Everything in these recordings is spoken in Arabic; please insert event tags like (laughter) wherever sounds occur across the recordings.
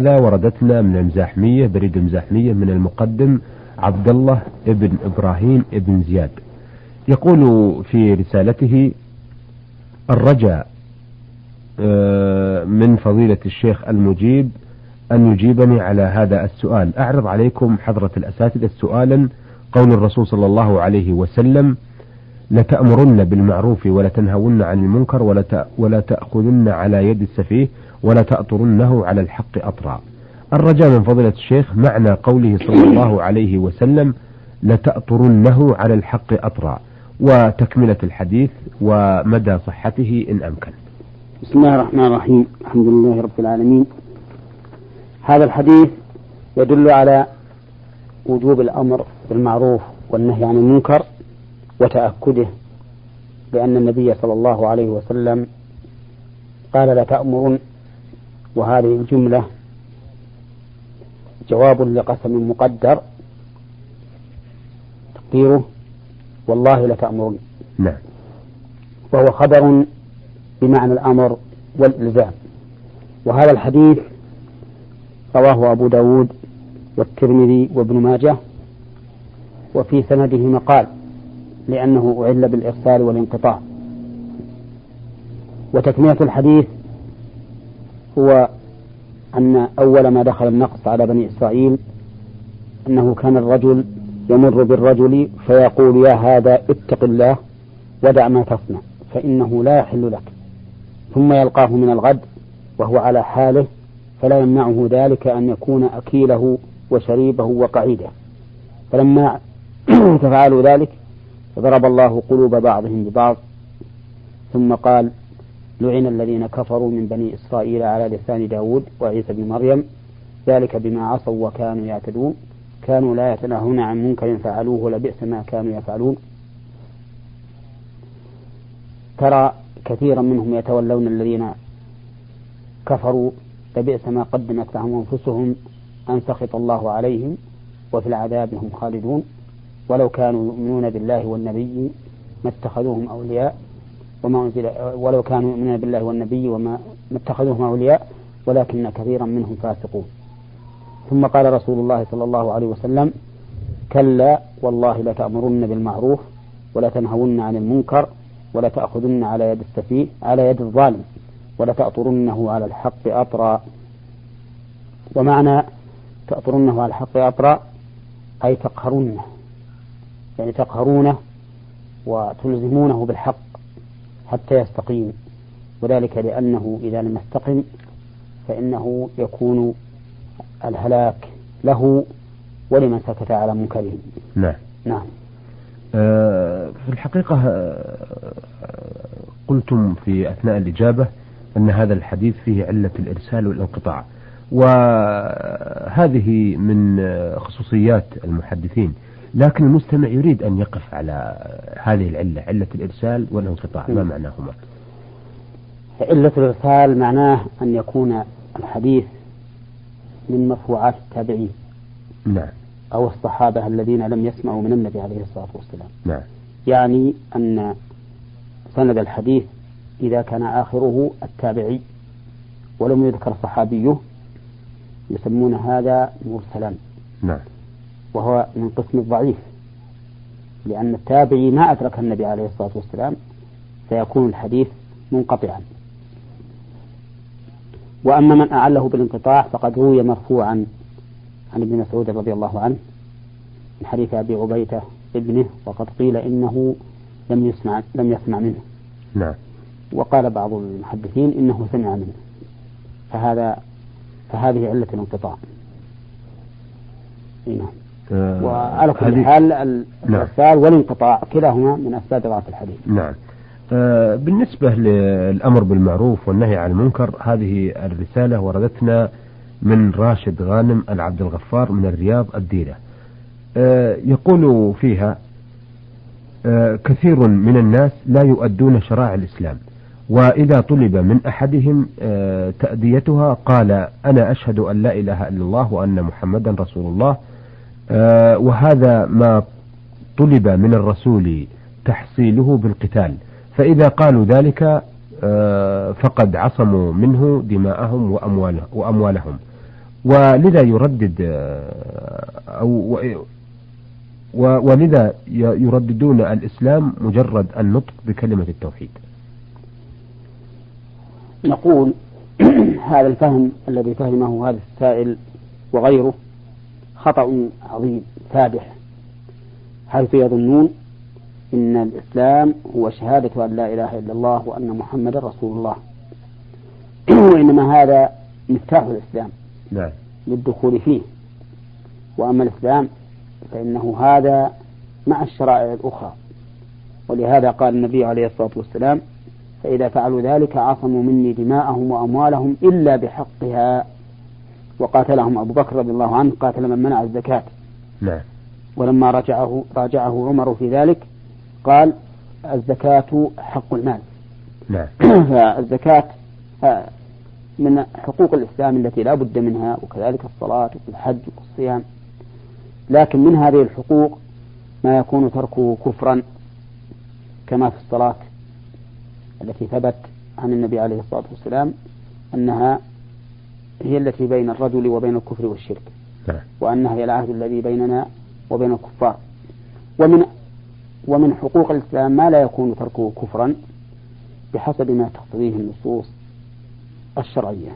لا وردتنا من المزاحمية بريد المزاحمية من المقدم عبد الله ابن إبراهيم ابن زياد. يقول في رسالته الرجاء آه، من فضيلة الشيخ المجيب أن يجيبني على هذا السؤال. أعرض عليكم حضرة الأساتذة سؤالا قول الرسول صلى الله عليه وسلم لتأمرن بالمعروف ولتنهون عن المنكر ولا تأخذن على يد السفيه ولا تأطرنه على الحق أطرا. الرجاء من فضيلة الشيخ معنى قوله صلى الله عليه وسلم لتأطرنه على الحق أطرا وتكملة الحديث ومدى صحته إن أمكن. بسم الله الرحمن الرحيم الحمد لله رب العالمين. هذا الحديث يدل على وجوب الأمر بالمعروف والنهي عن المنكر وتأكده لأن النبي صلى الله عليه وسلم قال لتأمرن وهذه الجملة جواب لقسم مقدر تقديره والله لتأمرن نعم. وهو خبر بمعنى الأمر والإلزام. وهذا الحديث رواه أبو داود والترمذي وابن ماجه وفي سنده مقال. لأنه أعل بالإرسال والانقطاع. وتكملة الحديث هو أن أول ما دخل النقص على بني إسرائيل أنه كان الرجل يمر بالرجل فيقول يا هذا اتق الله ودع ما تصنع فإنه لا يحل لك. ثم يلقاه من الغد وهو على حاله فلا يمنعه ذلك أن يكون أكيله وشريبه وقعيده. فلما (clears throat) تفعلوا ذلك فضرب الله قلوب بعضهم ببعض ثم قال لعن الذين كفروا من بني إسرائيل على لسان داود وعيسى بن مريم ذلك بما عصوا وكانوا يعتدون كانوا لا يتناهون عن منكر فعلوه لبئس ما كانوا يفعلون. ترى كثيرا منهم يتولون الذين كفروا لبئس ما قدمت لهم أنفسهم أن سخط الله عليهم وفي العذاب هم خالدون. ولو كانوا يؤمنون بالله والنبي ما اتخذوهم أولياء وما أنزل ولو كانوا يؤمنون بالله والنبي وما اتخذوهم أولياء ولكن كثيرا منهم فاسقون. ثم قال رسول الله صلى الله عليه وسلم كلا والله لتأمرن بالمعروف ولتنهون عن المنكر ولتأخذن على يد السفيه على يد الظالم ولتأطرنه على الحق أطرا. ومعنى تأطرنه على الحق أطرا أي تقهرونه يعني تقهرونه وتلزمونه بالحق حتى يستقيم. وذلك لأنه إذا لم يستقم فإنه يكون الهلاك له ولمن سكت على منكره. نعم. نعم. آه في الحقيقة آه قلتم في أثناء الإجابة أن هذا الحديث فيه علة الإرسال والانقطاع. وهذه من خصوصيات المحدثين. لكن المستمع يريد أن يقف على هذه العلة علة الإرسال والانقطاع. ما معناهما؟ علة الإرسال معناه أن يكون الحديث من مرفوعات التابعين. نعم. أو الصحابة الذين لم يسمعوا من النبي عليه الصلاة والسلام. نعم. يعني أن سند الحديث إذا كان آخره التابعي ولم يذكر صحابيه يسمون هذا مرسلا. نعم. وهو من قسم الضعيف لأن التابعي ما أدرك النبي عليه الصلاة والسلام فيكون الحديث منقطعا. وأما من أعله بالانقطاع فقد روي مرفوعا عن ابن مسعود رضي الله عنه من حديث أبي عبيدة ابنه وقد قيل إنه لم يسمع لم يسمع منه. نعم. وقال بعض المحدثين إنه سمع منه. فهذا فهذه علة الانقطاع. نعم. آه وعلى كل حال نعم. الإرسال والانقطاع كلاهما من أسباب ضعف الحديث. نعم. آه بالنسبة للأمر بالمعروف والنهي عن المنكر هذه الرسالة وردتنا من راشد غانم العبد الغفار من الرياض الديرة آه يقول فيها آه كثير من الناس لا يؤدون شرائع الإسلام وإذا طلب من أحدهم آه تأديتها قال أنا أشهد أن لا إله إلا الله وأن محمدا رسول الله آه وهذا ما طلب من الرسول تحصيله بالقتال. فإذا قالوا ذلك آه فقد عصموا منه دماءهم وأمواله وأموالهم. ولذا يردد أو ولذا يرددون الإسلام مجرد النطق بكلمة التوحيد. نقول (clears throat) هذا الفهم الذي فهمه هذا السائل وغيره خطأ عظيم فادح حيث يظنون إن الإسلام هو شهادة أن لا إله إلا الله وأن محمدا رسول الله؟ (clears throat) وإنما هذا مفتاح الإسلام نعم. للدخول فيه. وأما الإسلام فإنه هذا مع الشرائع الأخرى. ولهذا قال النبي عليه الصلاة والسلام فإذا فعلوا ذلك عصموا مني دماءهم وأموالهم إلا بحقها وقاتلهم أبو بكر رضي الله عنه قاتل من منع الزكاة. نعم. ولما راجعه راجعه عمر في ذلك قال الزكاة حق المال. نعم. (clears throat) فالزكاة من حقوق الإسلام التي لا بد منها وكذلك الصلاة والحج والصيام. لكن من هذه الحقوق ما يكون تركه كفرا كما في الصلاة التي ثبت عن النبي عليه الصلاة والسلام أنها هي التي بين الرجل وبين الكفر والشرك. نعم. وأنها هي العهد الذي بيننا وبين الكفار. ومن ومن حقوق الإسلام ما لا يكون تركه كفرا بحسب ما تقتضيه النصوص الشرعية.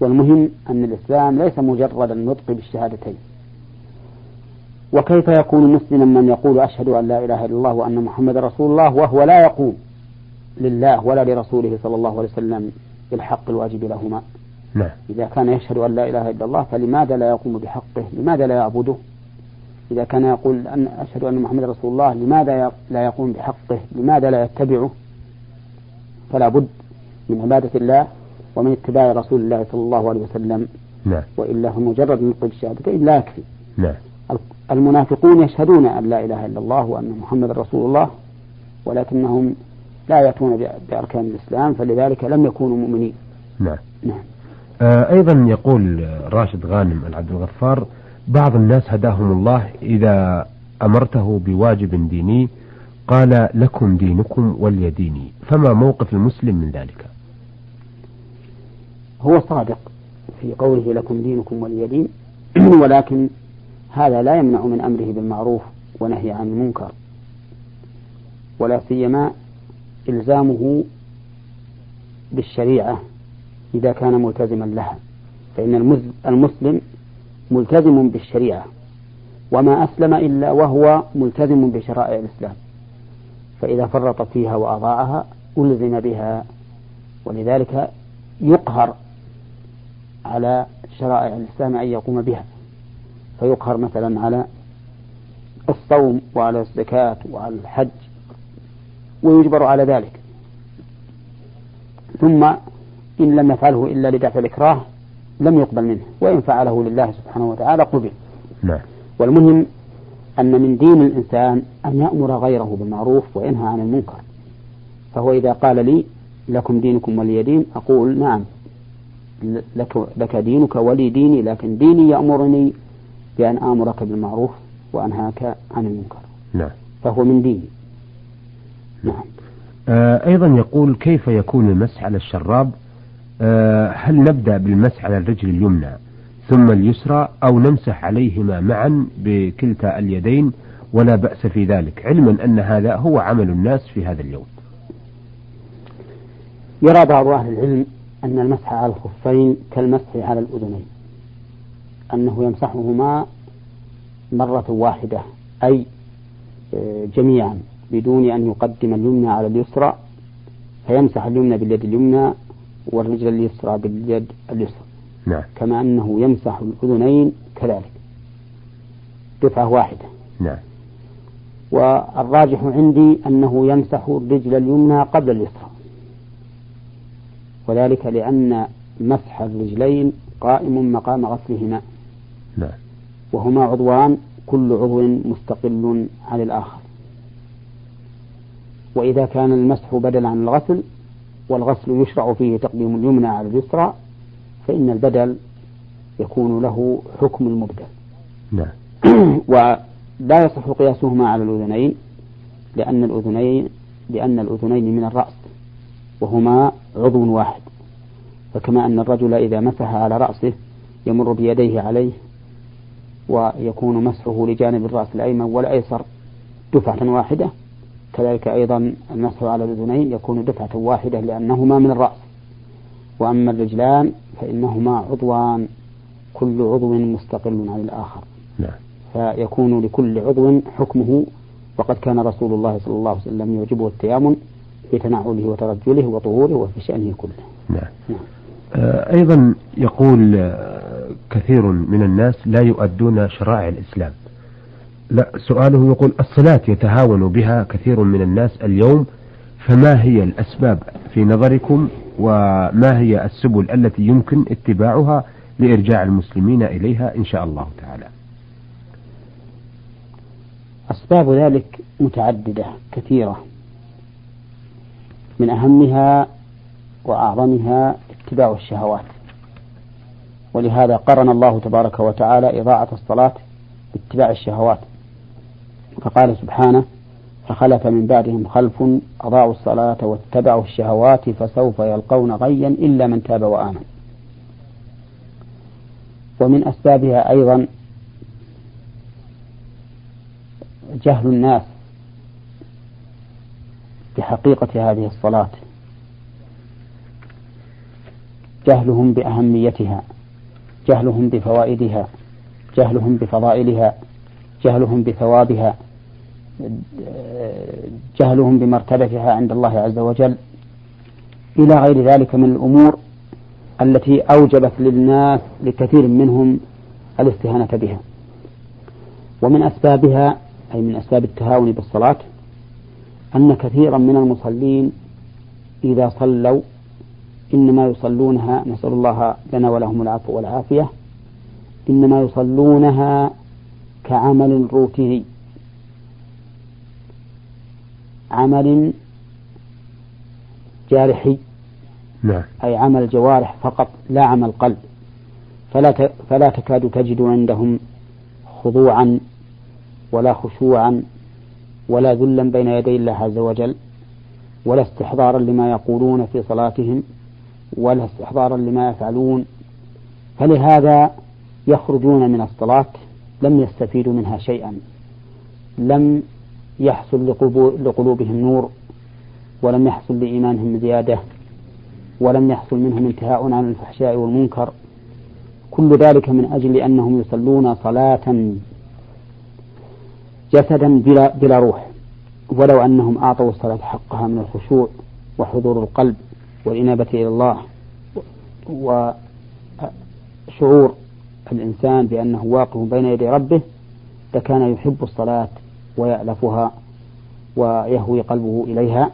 والمهم أن الإسلام ليس مجرد النطق بالشهادتين. وكيف يكون مسلما من يقول أشهد أن لا إله إلا الله وأن محمد رسول الله وهو لا يقوم لله ولا لرسوله صلى الله عليه وسلم بالحق الواجب لهما؟ نعم. إذا كان يشهد أن لا إله إلا الله فلماذا لا يقوم بحقه؟ لماذا لا يعبده؟ إذا كان يقول أن أشهد أن محمد رسول الله لماذا لا يقوم بحقه؟ لماذا لا يتبعه؟ فلا بد من عبادة الله ومن اتباع رسول الله صلى الله عليه وسلم. نعم. وإلا فمجرد نطق الشهادتين لا يكفي. نعم. المنافقون يشهدون أن لا إله إلا الله وأن محمد رسول الله ولكنهم لا يأتون بأركان الإسلام فلذلك لم يكونوا مؤمنين. نعم. نعم. أيضا يقول راشد غانم العبد الغفار بعض الناس هداهم الله إذا أمرته بواجب ديني قال لكم دينكم ولي ديني فما موقف المسلم من ذلك؟ هو صادق في قوله لكم دينكم ولي دين (clears throat) ولكن هذا لا يمنع من أمره بالمعروف ونهي عن المنكر. ولا سيما إلزامه بالشريعة. إذا كان ملتزما لها. فإن المسلم ملتزم بالشريعة وما أسلم إلا وهو ملتزم بشرائع الإسلام. فإذا فرط فيها وأضاعها ألزم بها ولذلك يقهر على شرائع الإسلام أن يقوم بها. فيقهر مثلا على الصوم وعلى الزكاة وعلى الحج ويجبر على ذلك. ثم إن لم يفعله إلا لدفع الإكراه لم يقبل منه وإن فعله لله سبحانه وتعالى قبل. نعم. والمهم أن من دين الإنسان أن يأمر غيره بالمعروف وينهى عن المنكر. فهو إذا قال لي لكم دينكم ولي دين أقول نعم لك, لك دينك ولي ديني لكن ديني يأمرني بأن آمرك بالمعروف وأنهاك عن المنكر. نعم. فهو من ديني. نعم. آه أيضا يقول كيف يكون المسح على الشراب؟ هل نبدأ بالمسح على الرجل اليمنى ثم اليسرى أو نمسح عليهما معا بكلتا اليدين ولا بأس في ذلك؟ علما أن هذا هو عمل الناس في هذا اليوم. يرى بعض أهل العلم أن المسح على الخفين كالمسح على الأذنين أنه يمسحهما مرة واحدة أي آه، جميعا بدون أن يقدم اليمنى على اليسرى فيمسح اليمنى باليد اليمنى والرجل اليسرى باليد اليسرى نعم. كما أنه يمسح الأذنين كذلك دفعة واحدة نعم. والراجح عندي أنه يمسح الرجل اليمنى قبل اليسرى وذلك لأن مسح الرجلين قائم مقام غسلهما نعم. وهما عضوان كل عضو مستقل عن الآخر وإذا كان المسح بدلا عن الغسل والغسل يشرع فيه تقديم اليمنى على اليسرى فإن البدل يكون له حكم المبدل. نعم. (clears throat) ولا يصح قياسهما على الأذنين لأن الأذنين لأن الأذنين من الرأس وهما عضو واحد. فكما أن الرجل إذا مسح على رأسه يمر بيديه عليه ويكون مسحه لجانب الرأس الأيمن والأيسر دفعة واحدة كذلك أيضا المسح على الأذنين يكون دفعة واحدة لأنهما من الرأس وأما الرجلان فإنهما عضوان كل عضو مستقل عن الآخر نعم. فيكون لكل عضو حكمه وقد كان رسول الله صلى الله عليه وسلم يعجبه التيامن في تنعله وترجله وطهوره وفي شأنه كله نعم. نعم. آه، أيضا يقول آه، كثير من الناس لا يؤدون شرائع الإسلام لا سؤاله يقول الصلاة يتهاون بها كثير من الناس اليوم فما هي الأسباب في نظركم وما هي السبل التي يمكن اتباعها لإرجاع المسلمين إليها إن شاء الله تعالى؟ أسباب ذلك متعددة كثيرة. من أهمها وأعظمها اتباع الشهوات. ولهذا قرن الله تبارك وتعالى إضاعة الصلاة باتباع الشهوات. فقال سبحانه فخلف من بعدهم خلف أضاعوا الصلاة واتبعوا الشهوات فسوف يلقون غيا إلا من تاب وآمن. ومن أسبابها أيضا جهل الناس بحقيقة هذه الصلاة. جهلهم بأهميتها جهلهم بفوائدها جهلهم بفضائلها جهلهم بثوابها. جهلهم بمرتبتها عند الله عز وجل إلى غير ذلك من الأمور التي أوجبت للناس لكثير منهم الاستهانة بها. ومن أسبابها أي من أسباب التهاون بالصلاة أن كثيرا من المصلين إذا صلوا إنما يصلونها نسأل الله لنا ولهم العفو والعافية إنما يصلونها كعمل روتيني. عمل جارحي. نعم. أي عمل جوارح فقط لا عمل قلب. فلا فلا تكاد تجد عندهم خضوعا ولا خشوعا ولا ذلا بين يدي الله عز وجل ولا استحضارا لما يقولون في صلاتهم ولا استحضارا لما يفعلون. فلهذا يخرجون من الصلاة لم يستفيدوا منها شيئا. لم يحصل لقلوبهم نور ولم يحصل لإيمانهم زيادة ولم يحصل منهم انتهاء عن الفحشاء والمنكر. كل ذلك من أجل أنهم يصلون صلاة جسدا بلا, بلا روح. ولو أنهم أعطوا الصلاة حقها من الخشوع وحضور القلب والإنابة إلى الله وشعور الإنسان بأنه واقف بين يدي ربه لكان يحب الصلاة ويألفها ويهوي قلبه إليها.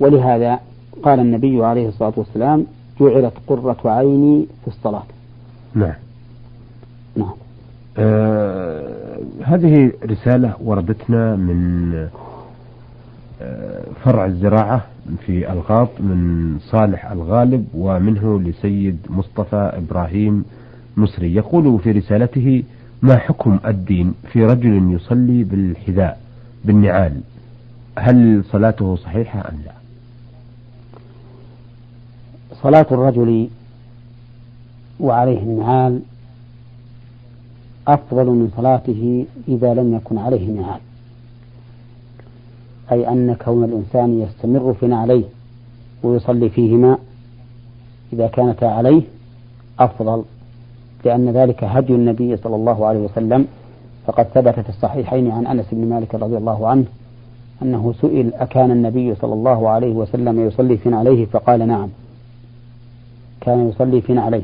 ولهذا قال النبي عليه الصلاة والسلام جعلت قرة عيني في الصلاة. نعم. نعم. آه هذه رسالة وردتنا من آه فرع الزراعة في الغاط من صالح الغالب ومنه لسيد مصطفى إبراهيم مصري. يقول في رسالته ما حكم الدين في رجل يصلي بالحذاء بالنعال؟ هل صلاته صحيحة أم لا؟ صلاة الرجل وعليه النعال أفضل من صلاته إذا لم يكن عليه نعال. أي أن كون الإنسان يستمر في نعليه ويصلي فيهما إذا كانتا عليه أفضل. لأن ذلك هدي النبي صلى الله عليه وسلم. فقد ثبت في الصحيحين عن أنس بن مالك رضي الله عنه أنه سئل أكان النبي صلى الله عليه وسلم يصلي في نعليه فقال نعم. كان يصلي في نعليه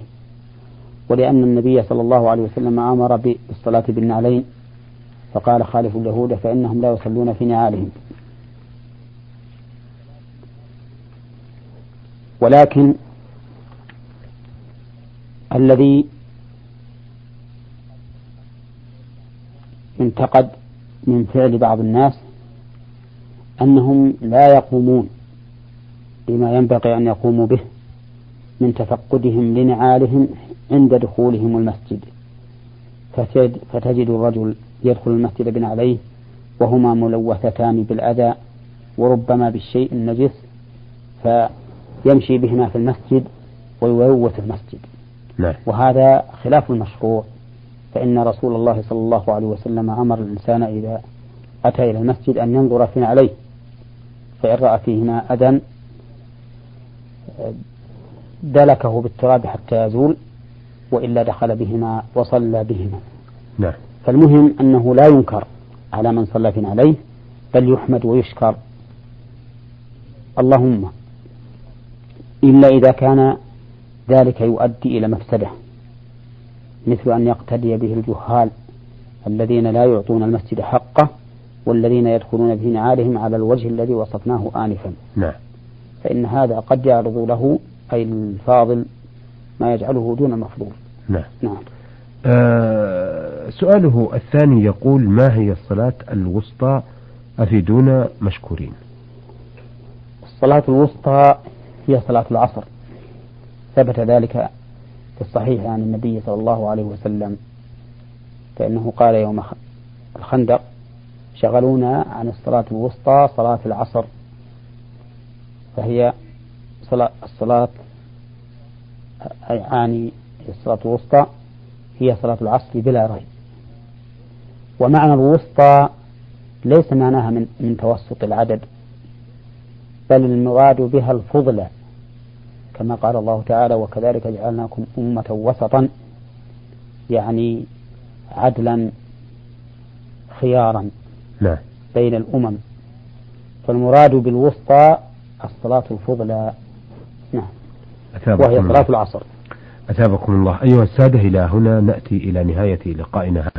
ولأن النبي صلى الله عليه وسلم أمر بالصلاة بالنعلين. فقال خالف اليهود فإنهم لا يصلون في نعالهم. ولكن الذي انتقد من فعل بعض الناس أنهم لا يقومون بما ينبغي أن يقوموا به من تفقدهم لنعالهم عند دخولهم المسجد. فتجد, فتجد الرجل يدخل المسجد بنعليه وهما ملوثتان بالأذى وربما بالشيء النجس فيمشي بهما في المسجد ويلوث المسجد. نعم. وهذا خلاف المشروع. فإن رسول الله صلى الله عليه وسلم أمر الإنسان إذا أتى إلى المسجد أن ينظر فيما عليه فإن رأى فيهما أذى دلكه بالتراب حتى يزول وإلا دخل بهما وصلى بهما. نعم. فالمهم أنه لا ينكر على من صلى فينا عليه بل يحمد ويشكر. اللهم إلا إذا كان ذلك يؤدي إلى مفسدة. مثل أن يقتدي به الجهال الذين لا يعطون المسجد حقه والذين يدخلون به نعالهم على الوجه الذي وصفناه آنفا. نعم. فإن هذا قد يعرض له أي الفاضل ما يجعله دون المفضول نعم. نعم. آه سؤاله الثاني يقول ما هي الصلاة الوسطى أفيدونا مشكورين؟ الصلاة الوسطى هي صلاة العصر. ثبت ذلك في الصحيح عن النبي صلى الله عليه وسلم فإنه قال يوم الخندق شغلونا عن الصلاة الوسطى صلاة العصر. فهي صلاة الصلاة أعني الصلاة الوسطى هي صلاة العصر بلا ريب. ومعنى الوسطى ليس معناها من, من توسط العدد بل المراد بها الفضلى كما قال الله تعالى وكذلك جعلناكم أمة وسطا يعني عدلا خيارا نعم بين الأمم. فالمراد بالوسطى الصلاة الفضلى. نعم. وهي صلاة العصر. أثابكم الله. أيها السادة إلى هنا نأتي إلى نهاية لقائنا